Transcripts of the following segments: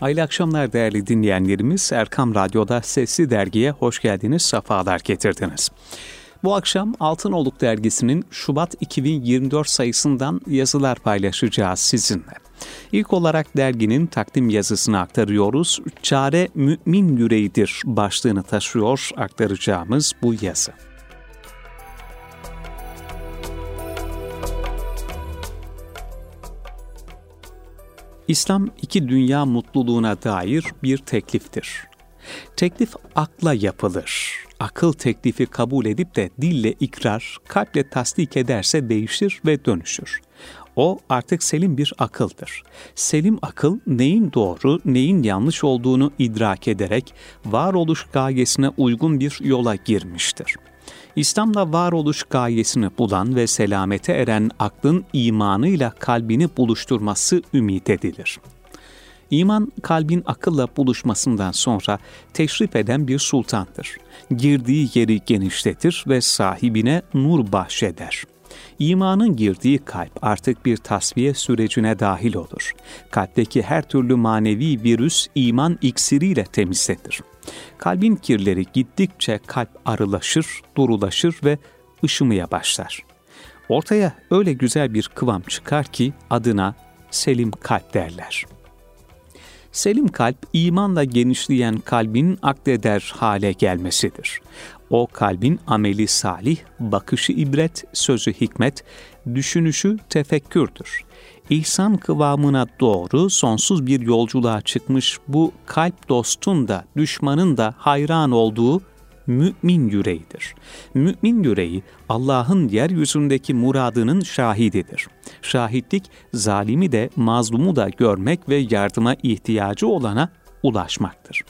Hayırlı akşamlar değerli dinleyenlerimiz. Erkam Radyo'da Sesli Dergi'ye hoş geldiniz, sefalar getirdiniz. Bu akşam Altınoluk Dergisi'nin Şubat 2024 sayısından yazılar paylaşacağız sizinle. İlk olarak derginin takdim yazısını aktarıyoruz. Çare mümin yüreğidir başlığını taşıyor aktaracağımız bu yazı. İslam iki dünya mutluluğuna dair bir tekliftir. Teklif akla yapılır. Akıl teklifi kabul edip de dille ikrar, kalple tasdik ederse değişir ve dönüşür. O artık selim bir akıldır. Selim akıl neyin doğru, neyin yanlış olduğunu idrak ederek varoluş gayesine uygun bir yola girmiştir. İslam'la varoluş gayesini bulan ve selamete eren aklın imanıyla kalbini buluşturması ümit edilir. İman kalbin akılla buluşmasından sonra teşrif eden bir sultandır. Girdiği yeri genişletir ve sahibine nur bahşeder. İmanın girdiği kalp artık bir tasfiye sürecine dahil olur. Kalpteki her türlü manevi virüs iman iksiriyle temizlenir. Kalbin kirleri gittikçe kalp arılaşır, durulaşır ve ışımaya başlar. Ortaya öyle güzel bir kıvam çıkar ki adına selim kalp derler. Selim kalp imanla genişleyen kalbin akdeder hale gelmesidir. O kalbin ameli salih, bakışı ibret, sözü hikmet, düşünüşü tefekkürdür. İhsan kıvamına doğru sonsuz bir yolculuğa çıkmış bu kalp dostun da düşmanın da hayran olduğu mümin yüreğidir. Mümin yüreği Allah'ın yeryüzündeki muradının şahididir. Şahitlik zalimi de mazlumu da görmek ve yardıma ihtiyacı olana ulaşmaktır.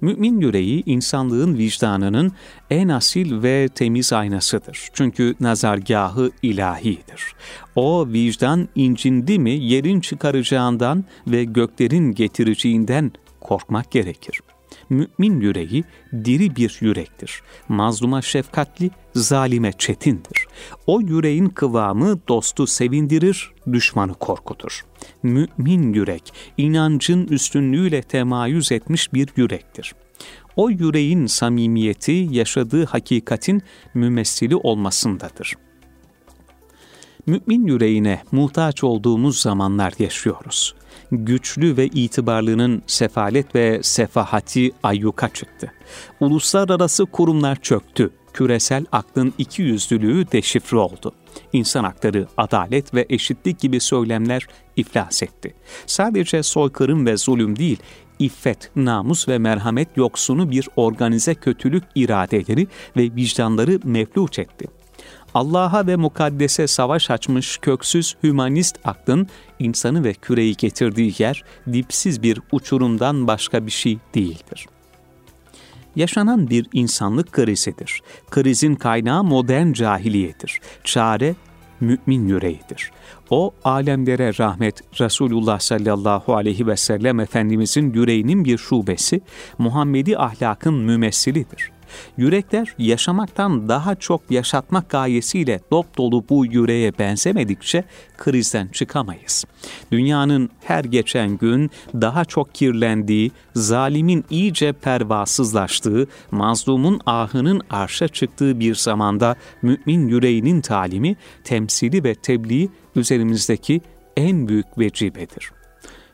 Mümin yüreği insanlığın vicdanının en asil ve temiz aynasıdır. Çünkü nazargahı ilahidir. O vicdan incindi mi yerin çıkaracağından ve göklerin getireceğinden korkmak gerekir. Mümin yüreği diri bir yürektir. Mazluma şefkatli, zalime çetindir. O yüreğin kıvamı dostu sevindirir, düşmanı korkutur. Mümin yürek, inancın üstünlüğüyle temayüz etmiş bir yürektir. O yüreğin samimiyeti yaşadığı hakikatin mümessili olmasındadır. Mümin yüreğine muhtaç olduğumuz zamanlar yaşıyoruz. Güçlü ve itibarlının sefalet ve sefahati ayyuka çıktı. Uluslararası kurumlar çöktü küresel aklın iki yüzlülüğü deşifre oldu. İnsan hakları, adalet ve eşitlik gibi söylemler iflas etti. Sadece soykırım ve zulüm değil, iffet, namus ve merhamet yoksunu bir organize kötülük iradeleri ve vicdanları mefluç etti. Allah'a ve mukaddese savaş açmış köksüz hümanist aklın insanı ve küreyi getirdiği yer dipsiz bir uçurumdan başka bir şey değildir yaşanan bir insanlık krizidir. Krizin kaynağı modern cahiliyedir. Çare mümin yüreğidir. O alemlere rahmet Resulullah sallallahu aleyhi ve sellem Efendimizin yüreğinin bir şubesi, Muhammedi ahlakın mümessilidir. Yürekler yaşamaktan daha çok yaşatmak gayesiyle dop dolu bu yüreğe benzemedikçe krizden çıkamayız. Dünyanın her geçen gün daha çok kirlendiği, zalimin iyice pervasızlaştığı, mazlumun ahının arşa çıktığı bir zamanda mümin yüreğinin talimi, temsili ve tebliği üzerimizdeki en büyük vecibedir.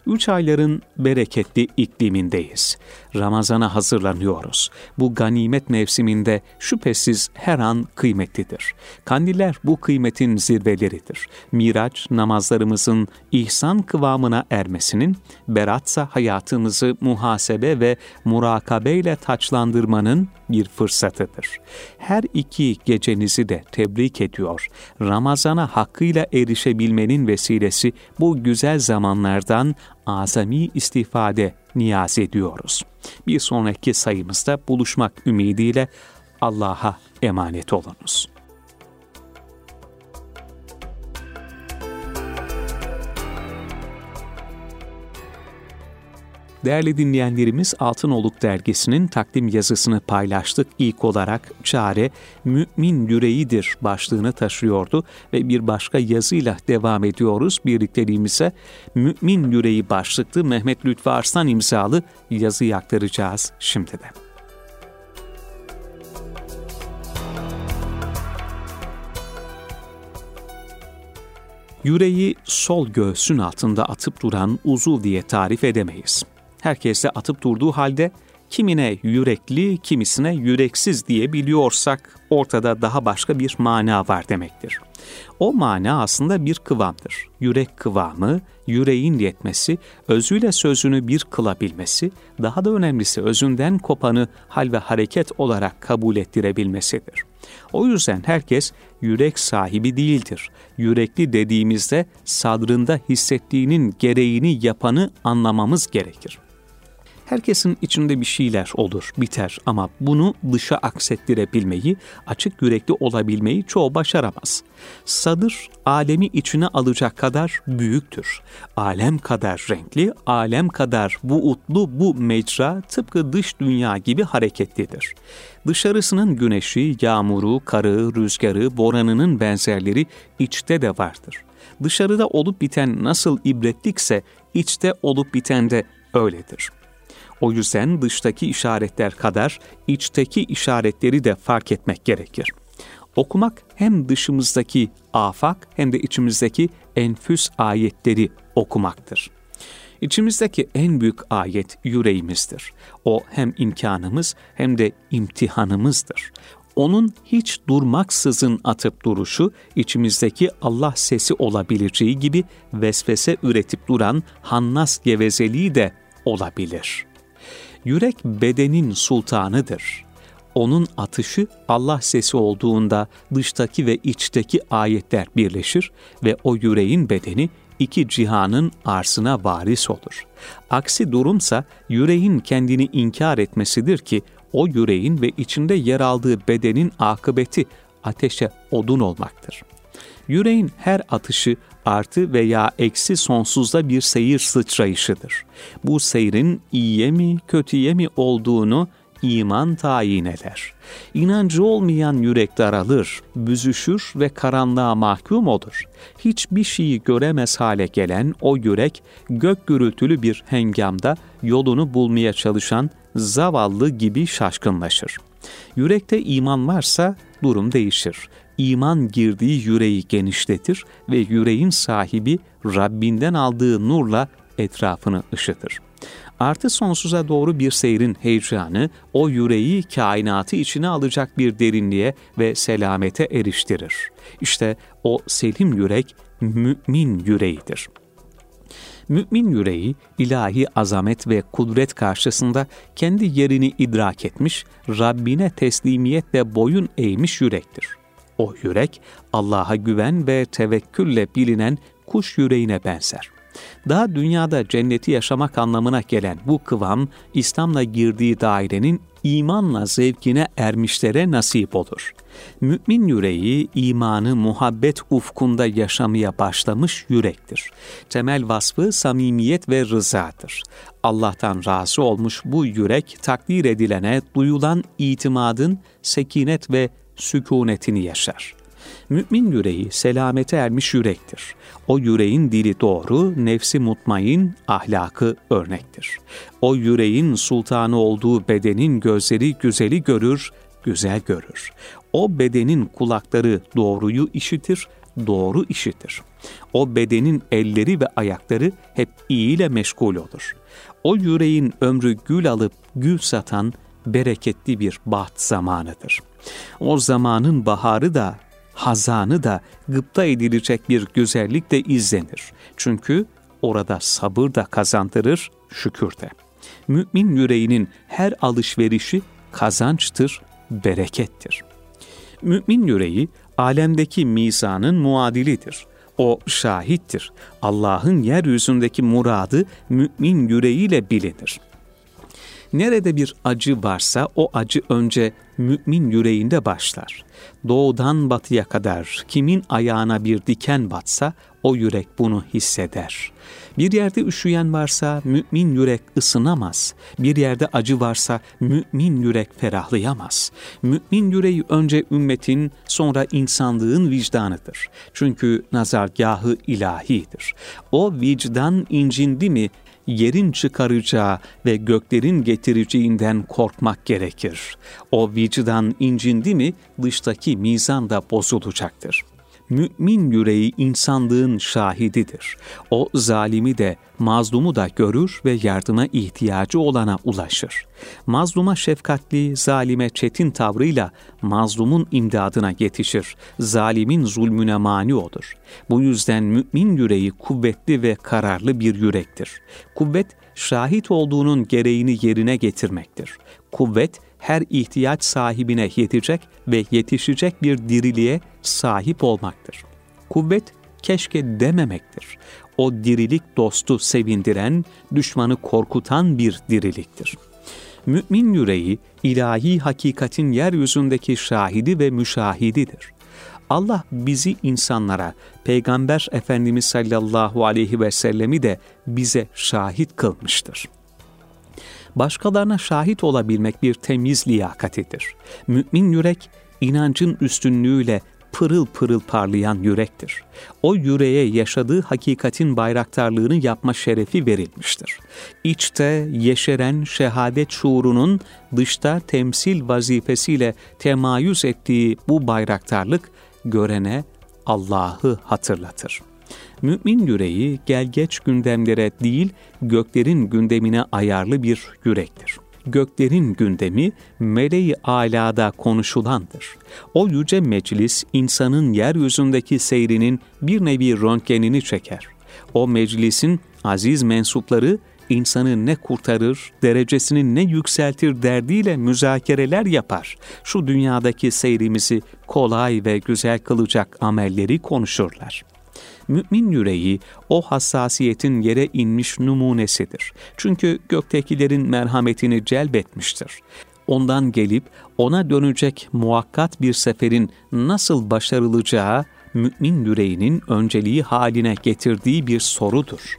Üç ayların bereketli iklimindeyiz. Ramazana hazırlanıyoruz. Bu ganimet mevsiminde şüphesiz her an kıymetlidir. Kandiller bu kıymetin zirveleridir. Miraç namazlarımızın ihsan kıvamına ermesinin, beratsa hayatımızı muhasebe ve murakabeyle taçlandırmanın bir fırsatıdır. Her iki gecenizi de tebrik ediyor. Ramazana hakkıyla erişebilmenin vesilesi bu güzel zamanlardan azami istifade niyaz ediyoruz. Bir sonraki sayımızda buluşmak ümidiyle Allah'a emanet olunuz. Değerli dinleyenlerimiz Altınoluk dergisinin takdim yazısını paylaştık. İlk olarak çare mümin yüreğidir başlığını taşıyordu ve bir başka yazıyla devam ediyoruz. Birlikteliğimize mümin yüreği başlıklı Mehmet Lütfü Arslan imzalı yazıyı aktaracağız şimdi de. Yüreği sol göğsün altında atıp duran uzuv diye tarif edemeyiz herkese atıp durduğu halde kimine yürekli, kimisine yüreksiz diye biliyorsak ortada daha başka bir mana var demektir. O mana aslında bir kıvamdır. Yürek kıvamı, yüreğin yetmesi, özüyle sözünü bir kılabilmesi, daha da önemlisi özünden kopanı hal ve hareket olarak kabul ettirebilmesidir. O yüzden herkes yürek sahibi değildir. Yürekli dediğimizde sadrında hissettiğinin gereğini yapanı anlamamız gerekir. Herkesin içinde bir şeyler olur, biter ama bunu dışa aksettirebilmeyi, açık yürekli olabilmeyi çoğu başaramaz. Sadır, alemi içine alacak kadar büyüktür. Alem kadar renkli, alem kadar bu utlu, bu mecra tıpkı dış dünya gibi hareketlidir. Dışarısının güneşi, yağmuru, karı, rüzgarı, boranının benzerleri içte de vardır. Dışarıda olup biten nasıl ibretlikse içte olup biten de öyledir.'' O yüzden dıştaki işaretler kadar içteki işaretleri de fark etmek gerekir. Okumak hem dışımızdaki afak hem de içimizdeki enfüs ayetleri okumaktır. İçimizdeki en büyük ayet yüreğimizdir. O hem imkanımız hem de imtihanımızdır. Onun hiç durmaksızın atıp duruşu içimizdeki Allah sesi olabileceği gibi vesvese üretip duran hannas gevezeliği de olabilir. Yürek bedenin sultanıdır. Onun atışı Allah sesi olduğunda dıştaki ve içteki ayetler birleşir ve o yüreğin bedeni iki cihanın arsına varis olur. Aksi durumsa yüreğin kendini inkar etmesidir ki o yüreğin ve içinde yer aldığı bedenin akıbeti ateşe odun olmaktır. Yüreğin her atışı artı veya eksi sonsuzda bir seyir sıçrayışıdır. Bu seyrin iyiye mi kötüye mi olduğunu iman tayin eder. İnancı olmayan yürek daralır, büzüşür ve karanlığa mahkum olur. Hiçbir şeyi göremez hale gelen o yürek, gök gürültülü bir hengamda yolunu bulmaya çalışan zavallı gibi şaşkınlaşır. Yürekte iman varsa durum değişir iman girdiği yüreği genişletir ve yüreğin sahibi Rabbinden aldığı nurla etrafını ışıtır. Artı sonsuza doğru bir seyrin heyecanı o yüreği kainatı içine alacak bir derinliğe ve selamete eriştirir. İşte o selim yürek mümin yüreğidir. Mümin yüreği ilahi azamet ve kudret karşısında kendi yerini idrak etmiş, Rabbine teslimiyetle boyun eğmiş yürektir. O yürek Allah'a güven ve tevekkülle bilinen kuş yüreğine benzer. Daha dünyada cenneti yaşamak anlamına gelen bu kıvam İslam'la girdiği dairenin imanla zevkine ermişlere nasip olur. Mümin yüreği imanı muhabbet ufkunda yaşamaya başlamış yürektir. Temel vasfı samimiyet ve rızadır. Allah'tan razı olmuş bu yürek takdir edilene duyulan itimadın sekinet ve sükunetini yaşar. Mümin yüreği selamete ermiş yürektir. O yüreğin dili doğru, nefsi mutmain, ahlakı örnektir. O yüreğin sultanı olduğu bedenin gözleri güzeli görür, güzel görür. O bedenin kulakları doğruyu işitir, doğru işitir. O bedenin elleri ve ayakları hep iyiyle meşgul olur. O yüreğin ömrü gül alıp gül satan bereketli bir baht zamanıdır.'' O zamanın baharı da, hazanı da gıpta edilecek bir güzellikle izlenir. Çünkü orada sabır da kazandırır, şükür de. Mümin yüreğinin her alışverişi kazançtır, berekettir. Mümin yüreği alemdeki mizanın muadilidir. O şahittir. Allah'ın yeryüzündeki muradı mümin yüreğiyle bilinir. Nerede bir acı varsa o acı önce mümin yüreğinde başlar. Doğudan batıya kadar kimin ayağına bir diken batsa o yürek bunu hisseder. Bir yerde üşüyen varsa mümin yürek ısınamaz. Bir yerde acı varsa mümin yürek ferahlayamaz. Mümin yüreği önce ümmetin sonra insanlığın vicdanıdır. Çünkü nazargahı ilahidir. O vicdan incindi mi yerin çıkaracağı ve göklerin getireceğinden korkmak gerekir. O vicdan incindi mi dıştaki mizan da bozulacaktır mümin yüreği insanlığın şahididir. O zalimi de mazlumu da görür ve yardıma ihtiyacı olana ulaşır. Mazluma şefkatli, zalime çetin tavrıyla mazlumun imdadına yetişir. Zalimin zulmüne mani olur. Bu yüzden mümin yüreği kuvvetli ve kararlı bir yürektir. Kuvvet, şahit olduğunun gereğini yerine getirmektir. Kuvvet, her ihtiyaç sahibine yetecek ve yetişecek bir diriliğe sahip olmaktır. Kuvvet keşke dememektir. O dirilik dostu sevindiren, düşmanı korkutan bir diriliktir. Mümin yüreği ilahi hakikatin yeryüzündeki şahidi ve müşahididir. Allah bizi insanlara, Peygamber Efendimiz sallallahu aleyhi ve sellemi de bize şahit kılmıştır başkalarına şahit olabilmek bir temiz liyakatidir. Mümin yürek, inancın üstünlüğüyle pırıl pırıl parlayan yürektir. O yüreğe yaşadığı hakikatin bayraktarlığını yapma şerefi verilmiştir. İçte yeşeren şehadet şuurunun dışta temsil vazifesiyle temayüz ettiği bu bayraktarlık görene Allah'ı hatırlatır. Mümin yüreği gelgeç gündemlere değil, göklerin gündemine ayarlı bir yürektir. Göklerin gündemi meleği alada konuşulandır. O yüce meclis insanın yeryüzündeki seyrinin bir nevi röntgenini çeker. O meclisin aziz mensupları insanı ne kurtarır, derecesini ne yükseltir derdiyle müzakereler yapar. Şu dünyadaki seyrimizi kolay ve güzel kılacak amelleri konuşurlar. Mümin yüreği o hassasiyetin yere inmiş numunesidir. Çünkü göktekilerin merhametini celbetmiştir. Ondan gelip ona dönecek muhakkat bir seferin nasıl başarılacağı mümin yüreğinin önceliği haline getirdiği bir sorudur.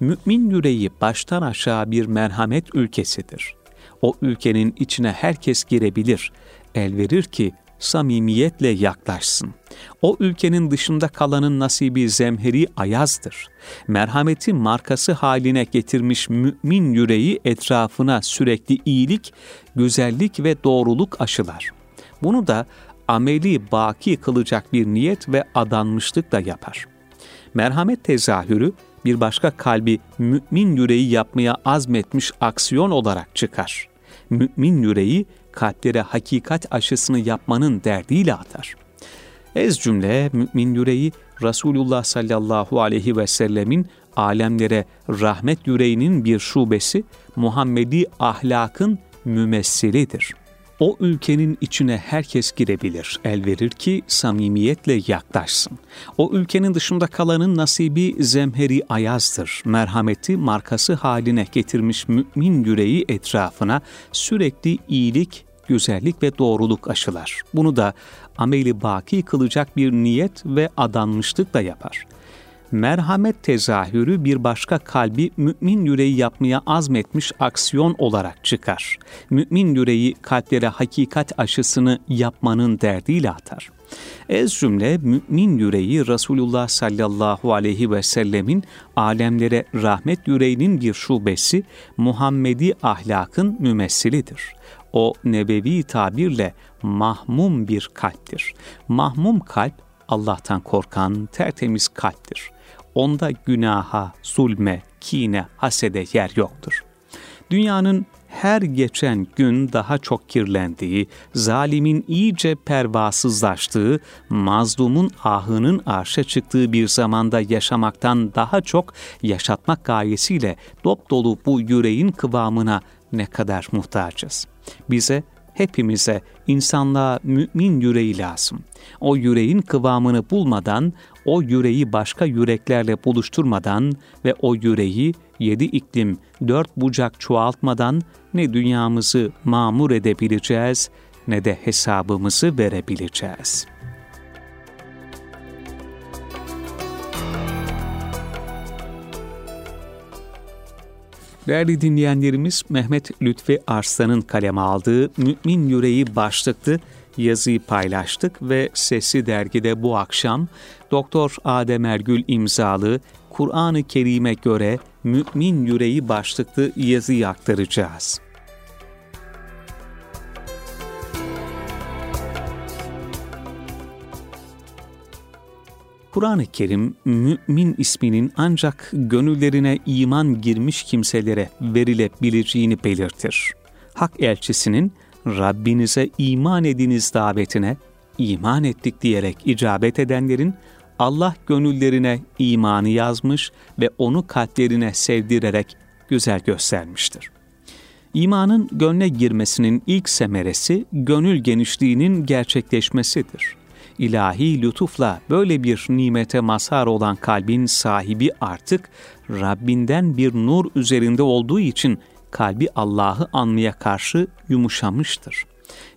Mümin yüreği baştan aşağı bir merhamet ülkesidir. O ülkenin içine herkes girebilir. El verir ki samimiyetle yaklaşsın. O ülkenin dışında kalanın nasibi zemheri ayazdır. Merhameti markası haline getirmiş mümin yüreği etrafına sürekli iyilik, güzellik ve doğruluk aşılar. Bunu da ameli baki kılacak bir niyet ve adanmışlık da yapar. Merhamet tezahürü bir başka kalbi mümin yüreği yapmaya azmetmiş aksiyon olarak çıkar. Mümin yüreği kalplere hakikat aşısını yapmanın derdiyle atar. Ez cümle mümin yüreği Resulullah sallallahu aleyhi ve sellemin alemlere rahmet yüreğinin bir şubesi Muhammedi ahlakın mümessilidir.'' O ülkenin içine herkes girebilir, el verir ki samimiyetle yaklaşsın. O ülkenin dışında kalanın nasibi zemheri ayazdır. Merhameti markası haline getirmiş mümin yüreği etrafına sürekli iyilik, güzellik ve doğruluk aşılar. Bunu da ameli baki kılacak bir niyet ve adanmışlıkla yapar merhamet tezahürü bir başka kalbi mümin yüreği yapmaya azmetmiş aksiyon olarak çıkar. Mümin yüreği kalplere hakikat aşısını yapmanın derdiyle atar. Ez cümle mümin yüreği Resulullah sallallahu aleyhi ve sellemin alemlere rahmet yüreğinin bir şubesi Muhammedi ahlakın mümessilidir. O nebevi tabirle mahmum bir kalptir. Mahmum kalp Allah'tan korkan tertemiz kalptir onda günaha, zulme, kine, hasede yer yoktur. Dünyanın her geçen gün daha çok kirlendiği, zalimin iyice pervasızlaştığı, mazlumun ahının arşa çıktığı bir zamanda yaşamaktan daha çok yaşatmak gayesiyle dop dolu bu yüreğin kıvamına ne kadar muhtacız. Bize hepimize, insanlığa mümin yüreği lazım. O yüreğin kıvamını bulmadan, o yüreği başka yüreklerle buluşturmadan ve o yüreği yedi iklim, dört bucak çoğaltmadan ne dünyamızı mamur edebileceğiz ne de hesabımızı verebileceğiz.'' Değerli dinleyenlerimiz Mehmet Lütfi Arslan'ın kaleme aldığı Mümin Yüreği başlıklı yazıyı paylaştık ve Sesli Dergi'de bu akşam Doktor Adem Ergül imzalı Kur'an-ı Kerim'e göre Mümin Yüreği başlıklı yazıyı aktaracağız. Kur'an-ı Kerim mümin isminin ancak gönüllerine iman girmiş kimselere verilebileceğini belirtir. Hak elçisinin Rabbinize iman ediniz davetine iman ettik diyerek icabet edenlerin Allah gönüllerine imanı yazmış ve onu kalplerine sevdirerek güzel göstermiştir. İmanın gönle girmesinin ilk semeresi gönül genişliğinin gerçekleşmesidir ilahi lütufla böyle bir nimete mazhar olan kalbin sahibi artık Rabbinden bir nur üzerinde olduğu için kalbi Allah'ı anmaya karşı yumuşamıştır.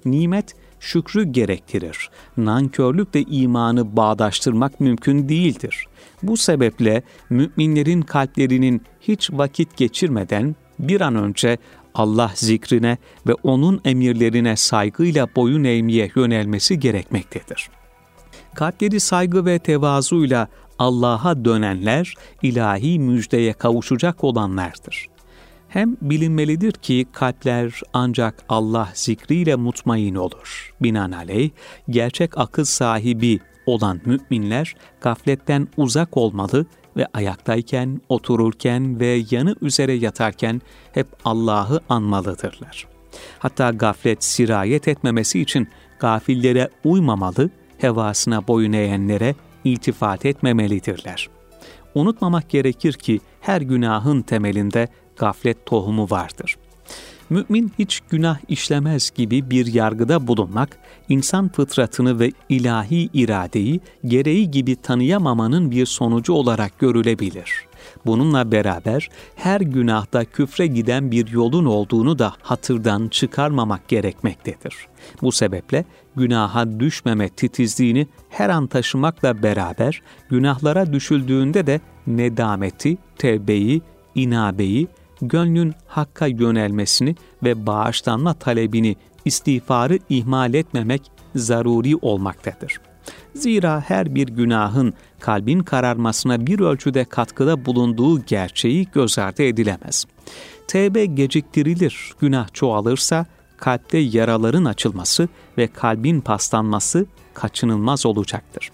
Nimet şükrü gerektirir. Nankörlükle imanı bağdaştırmak mümkün değildir. Bu sebeple müminlerin kalplerinin hiç vakit geçirmeden bir an önce Allah zikrine ve onun emirlerine saygıyla boyun eğmeye yönelmesi gerekmektedir kalpleri saygı ve tevazuyla Allah'a dönenler ilahi müjdeye kavuşacak olanlardır. Hem bilinmelidir ki kalpler ancak Allah zikriyle mutmain olur. Binaenaleyh gerçek akıl sahibi olan müminler gafletten uzak olmalı ve ayaktayken, otururken ve yanı üzere yatarken hep Allah'ı anmalıdırlar. Hatta gaflet sirayet etmemesi için gafillere uymamalı hevasına boyun eğenlere iltifat etmemelidirler. Unutmamak gerekir ki her günahın temelinde gaflet tohumu vardır. Mümin hiç günah işlemez gibi bir yargıda bulunmak, insan fıtratını ve ilahi iradeyi gereği gibi tanıyamamanın bir sonucu olarak görülebilir. Bununla beraber her günahda küfre giden bir yolun olduğunu da hatırdan çıkarmamak gerekmektedir. Bu sebeple günaha düşmeme titizliğini her an taşımakla beraber günahlara düşüldüğünde de nedameti, tevbeyi, inabeyi, gönlün hakka yönelmesini ve bağışlanma talebini, istiğfarı ihmal etmemek zaruri olmaktadır. Zira her bir günahın kalbin kararmasına bir ölçüde katkıda bulunduğu gerçeği göz ardı edilemez. Tevbe geciktirilir, günah çoğalırsa kalpte yaraların açılması ve kalbin paslanması kaçınılmaz olacaktır.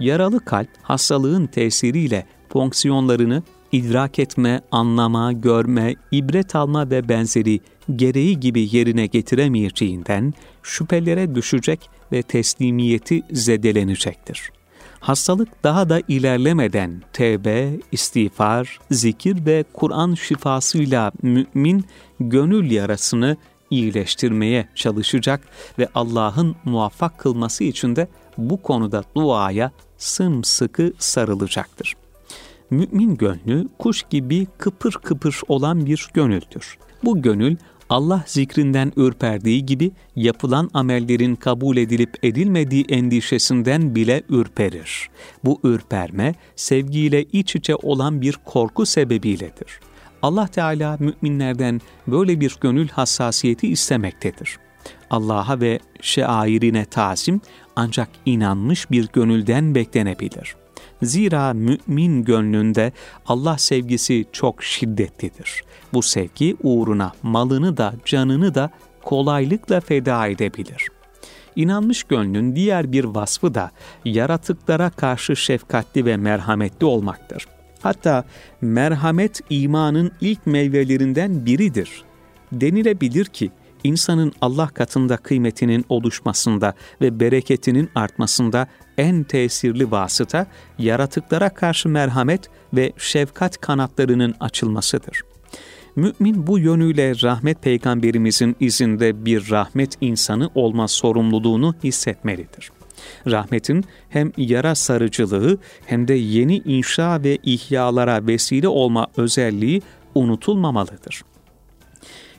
Yaralı kalp hastalığın tesiriyle fonksiyonlarını idrak etme, anlama, görme, ibret alma ve benzeri gereği gibi yerine getiremeyeceğinden şüphelere düşecek ve teslimiyeti zedelenecektir. Hastalık daha da ilerlemeden tevbe, istiğfar, zikir ve Kur'an şifasıyla mümin gönül yarasını iyileştirmeye çalışacak ve Allah'ın muvaffak kılması için de bu konuda duaya sımsıkı sarılacaktır. Mümin gönlü kuş gibi kıpır kıpır olan bir gönüldür. Bu gönül Allah zikrinden ürperdiği gibi yapılan amellerin kabul edilip edilmediği endişesinden bile ürperir. Bu ürperme sevgiyle iç içe olan bir korku sebebiyledir. Allah Teala müminlerden böyle bir gönül hassasiyeti istemektedir. Allah'a ve şairine tazim ancak inanmış bir gönülden beklenebilir. Zira mümin gönlünde Allah sevgisi çok şiddetlidir. Bu sevgi uğruna malını da canını da kolaylıkla feda edebilir. İnanmış gönlün diğer bir vasfı da yaratıklara karşı şefkatli ve merhametli olmaktır. Hatta merhamet imanın ilk meyvelerinden biridir. Denilebilir ki insanın Allah katında kıymetinin oluşmasında ve bereketinin artmasında en tesirli vasıta yaratıklara karşı merhamet ve şefkat kanatlarının açılmasıdır. Mümin bu yönüyle rahmet peygamberimizin izinde bir rahmet insanı olma sorumluluğunu hissetmelidir. Rahmetin hem yara sarıcılığı hem de yeni inşa ve ihyalara vesile olma özelliği unutulmamalıdır.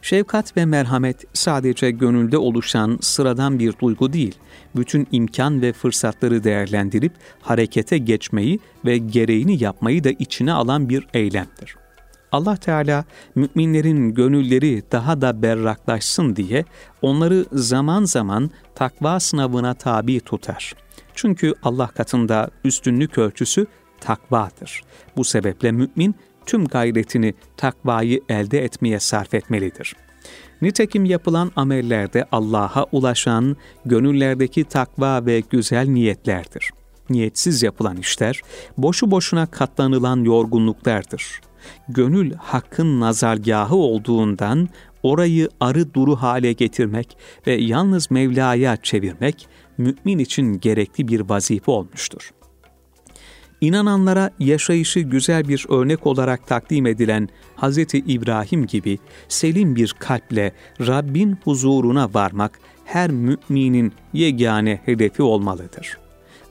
Şefkat ve merhamet sadece gönülde oluşan sıradan bir duygu değil, bütün imkan ve fırsatları değerlendirip harekete geçmeyi ve gereğini yapmayı da içine alan bir eylemdir. Allah Teala müminlerin gönülleri daha da berraklaşsın diye onları zaman zaman takva sınavına tabi tutar. Çünkü Allah katında üstünlük ölçüsü takvadır. Bu sebeple mümin tüm gayretini takvayı elde etmeye sarf etmelidir. Nitekim yapılan amellerde Allah'a ulaşan gönüllerdeki takva ve güzel niyetlerdir. Niyetsiz yapılan işler, boşu boşuna katlanılan yorgunluklardır. Gönül hakkın nazargahı olduğundan orayı arı duru hale getirmek ve yalnız Mevla'ya çevirmek mümin için gerekli bir vazife olmuştur. İnananlara yaşayışı güzel bir örnek olarak takdim edilen Hz. İbrahim gibi selim bir kalple Rabbin huzuruna varmak her müminin yegane hedefi olmalıdır.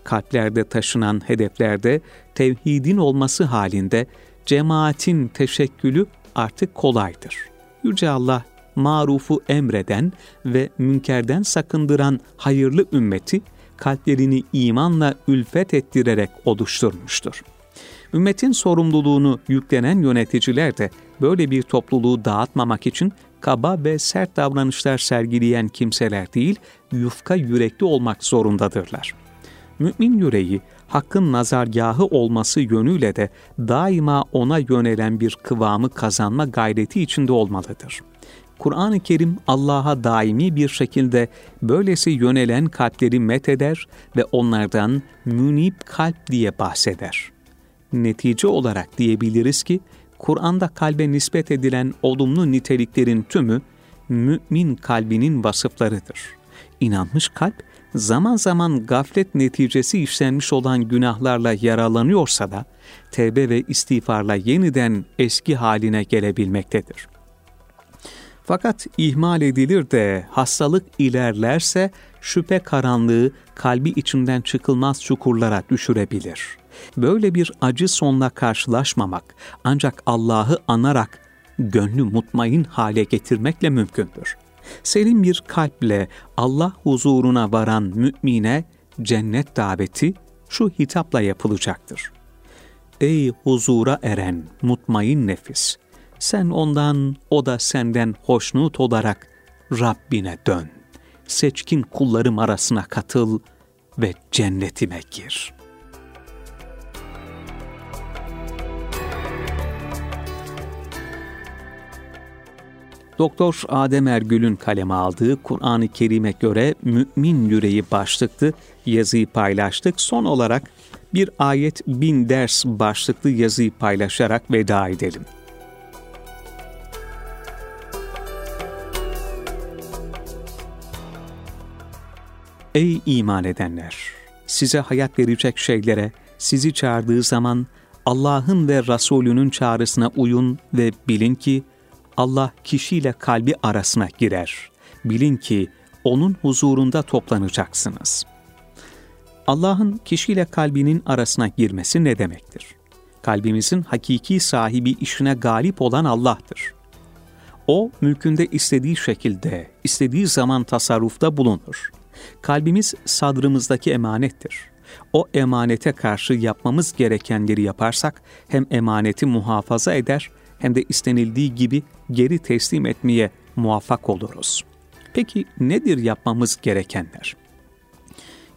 Kalplerde taşınan hedeflerde tevhidin olması halinde cemaatin teşekkülü artık kolaydır. Yüce Allah marufu emreden ve münkerden sakındıran hayırlı ümmeti kalplerini imanla ülfet ettirerek oluşturmuştur. Ümmetin sorumluluğunu yüklenen yöneticiler de böyle bir topluluğu dağıtmamak için kaba ve sert davranışlar sergileyen kimseler değil, yufka yürekli olmak zorundadırlar. Mümin yüreği, hakkın nazargahı olması yönüyle de daima ona yönelen bir kıvamı kazanma gayreti içinde olmalıdır. Kur'an-ı Kerim Allah'a daimi bir şekilde böylesi yönelen kalpleri metheder ve onlardan münip kalp diye bahseder. Netice olarak diyebiliriz ki, Kur'an'da kalbe nispet edilen olumlu niteliklerin tümü mümin kalbinin vasıflarıdır. İnanmış kalp, zaman zaman gaflet neticesi işlenmiş olan günahlarla yaralanıyorsa da, tevbe ve istiğfarla yeniden eski haline gelebilmektedir. Fakat ihmal edilir de hastalık ilerlerse şüphe karanlığı kalbi içinden çıkılmaz çukurlara düşürebilir. Böyle bir acı sonla karşılaşmamak ancak Allah'ı anarak gönlü mutmain hale getirmekle mümkündür. Selim bir kalple Allah huzuruna varan mümine cennet daveti şu hitapla yapılacaktır. Ey huzura eren mutmain nefis! Sen ondan, o da senden hoşnut olarak Rabbine dön. Seçkin kullarım arasına katıl ve cennetime gir.'' Doktor Adem Ergül'ün kaleme aldığı Kur'an-ı Kerim'e göre mümin yüreği başlıklı yazıyı paylaştık. Son olarak bir ayet bin ders başlıklı yazıyı paylaşarak veda edelim. Ey iman edenler! Size hayat verecek şeylere, sizi çağırdığı zaman Allah'ın ve Resulünün çağrısına uyun ve bilin ki Allah kişiyle kalbi arasına girer. Bilin ki onun huzurunda toplanacaksınız. Allah'ın kişiyle kalbinin arasına girmesi ne demektir? Kalbimizin hakiki sahibi işine galip olan Allah'tır. O, mülkünde istediği şekilde, istediği zaman tasarrufta bulunur. Kalbimiz sadrımızdaki emanettir. O emanete karşı yapmamız gerekenleri yaparsak hem emaneti muhafaza eder hem de istenildiği gibi geri teslim etmeye muvaffak oluruz. Peki nedir yapmamız gerekenler?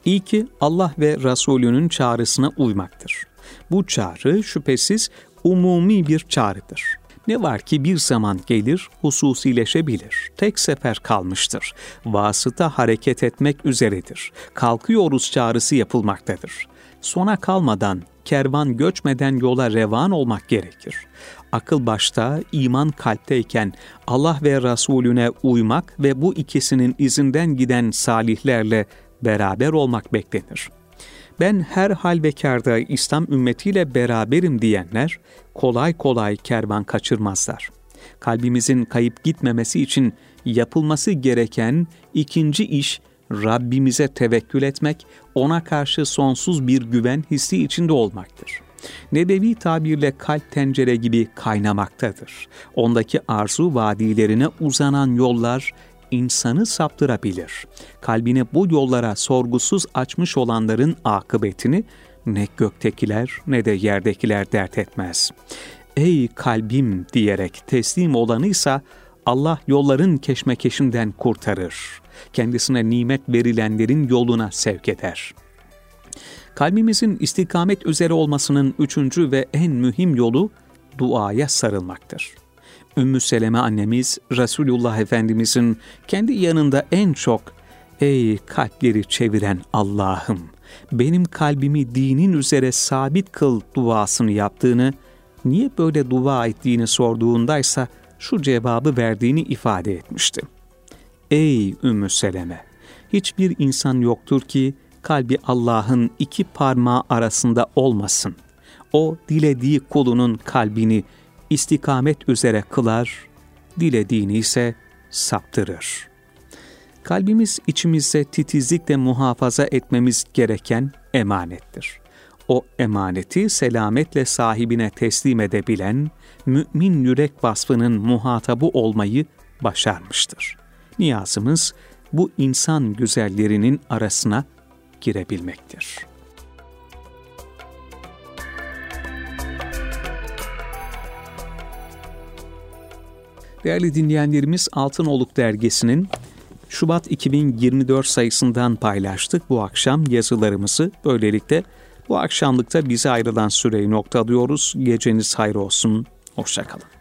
İlki Allah ve Resulünün çağrısına uymaktır. Bu çağrı şüphesiz umumi bir çağrıdır. Ne var ki bir zaman gelir, hususileşebilir. Tek sefer kalmıştır. Vasıta hareket etmek üzeredir. Kalkıyoruz çağrısı yapılmaktadır. Sona kalmadan, kervan göçmeden yola revan olmak gerekir akıl başta, iman kalpteyken Allah ve Resulüne uymak ve bu ikisinin izinden giden salihlerle beraber olmak beklenir. Ben her hal ve kârda İslam ümmetiyle beraberim diyenler kolay kolay kervan kaçırmazlar. Kalbimizin kayıp gitmemesi için yapılması gereken ikinci iş Rabbimize tevekkül etmek, ona karşı sonsuz bir güven hissi içinde olmaktır. Nebevi tabirle kalp tencere gibi kaynamaktadır. Ondaki arzu vadilerine uzanan yollar insanı saptırabilir. Kalbini bu yollara sorgusuz açmış olanların akıbetini ne göktekiler ne de yerdekiler dert etmez. Ey kalbim diyerek teslim olanıysa Allah yolların keşmekeşinden kurtarır. Kendisine nimet verilenlerin yoluna sevk eder. Kalbimizin istikamet üzere olmasının üçüncü ve en mühim yolu duaya sarılmaktır. Ümmü Seleme annemiz Resulullah Efendimizin kendi yanında en çok ''Ey kalpleri çeviren Allah'ım, benim kalbimi dinin üzere sabit kıl'' duasını yaptığını, niye böyle dua ettiğini sorduğundaysa şu cevabı verdiğini ifade etmişti. Ey Ümmü Seleme! Hiçbir insan yoktur ki kalbi Allah'ın iki parmağı arasında olmasın. O dilediği kulunun kalbini istikamet üzere kılar, dilediğini ise saptırır. Kalbimiz içimizde titizlikle muhafaza etmemiz gereken emanettir. O emaneti selametle sahibine teslim edebilen, mümin yürek vasfının muhatabı olmayı başarmıştır. Niyazımız bu insan güzellerinin arasına girebilmektir.'' Değerli dinleyenlerimiz Altın Oluk dergisinin Şubat 2024 sayısından paylaştık bu akşam yazılarımızı. Böylelikle bu akşamlıkta bize ayrılan süreyi noktalıyoruz. Geceniz hayır olsun. Hoşçakalın.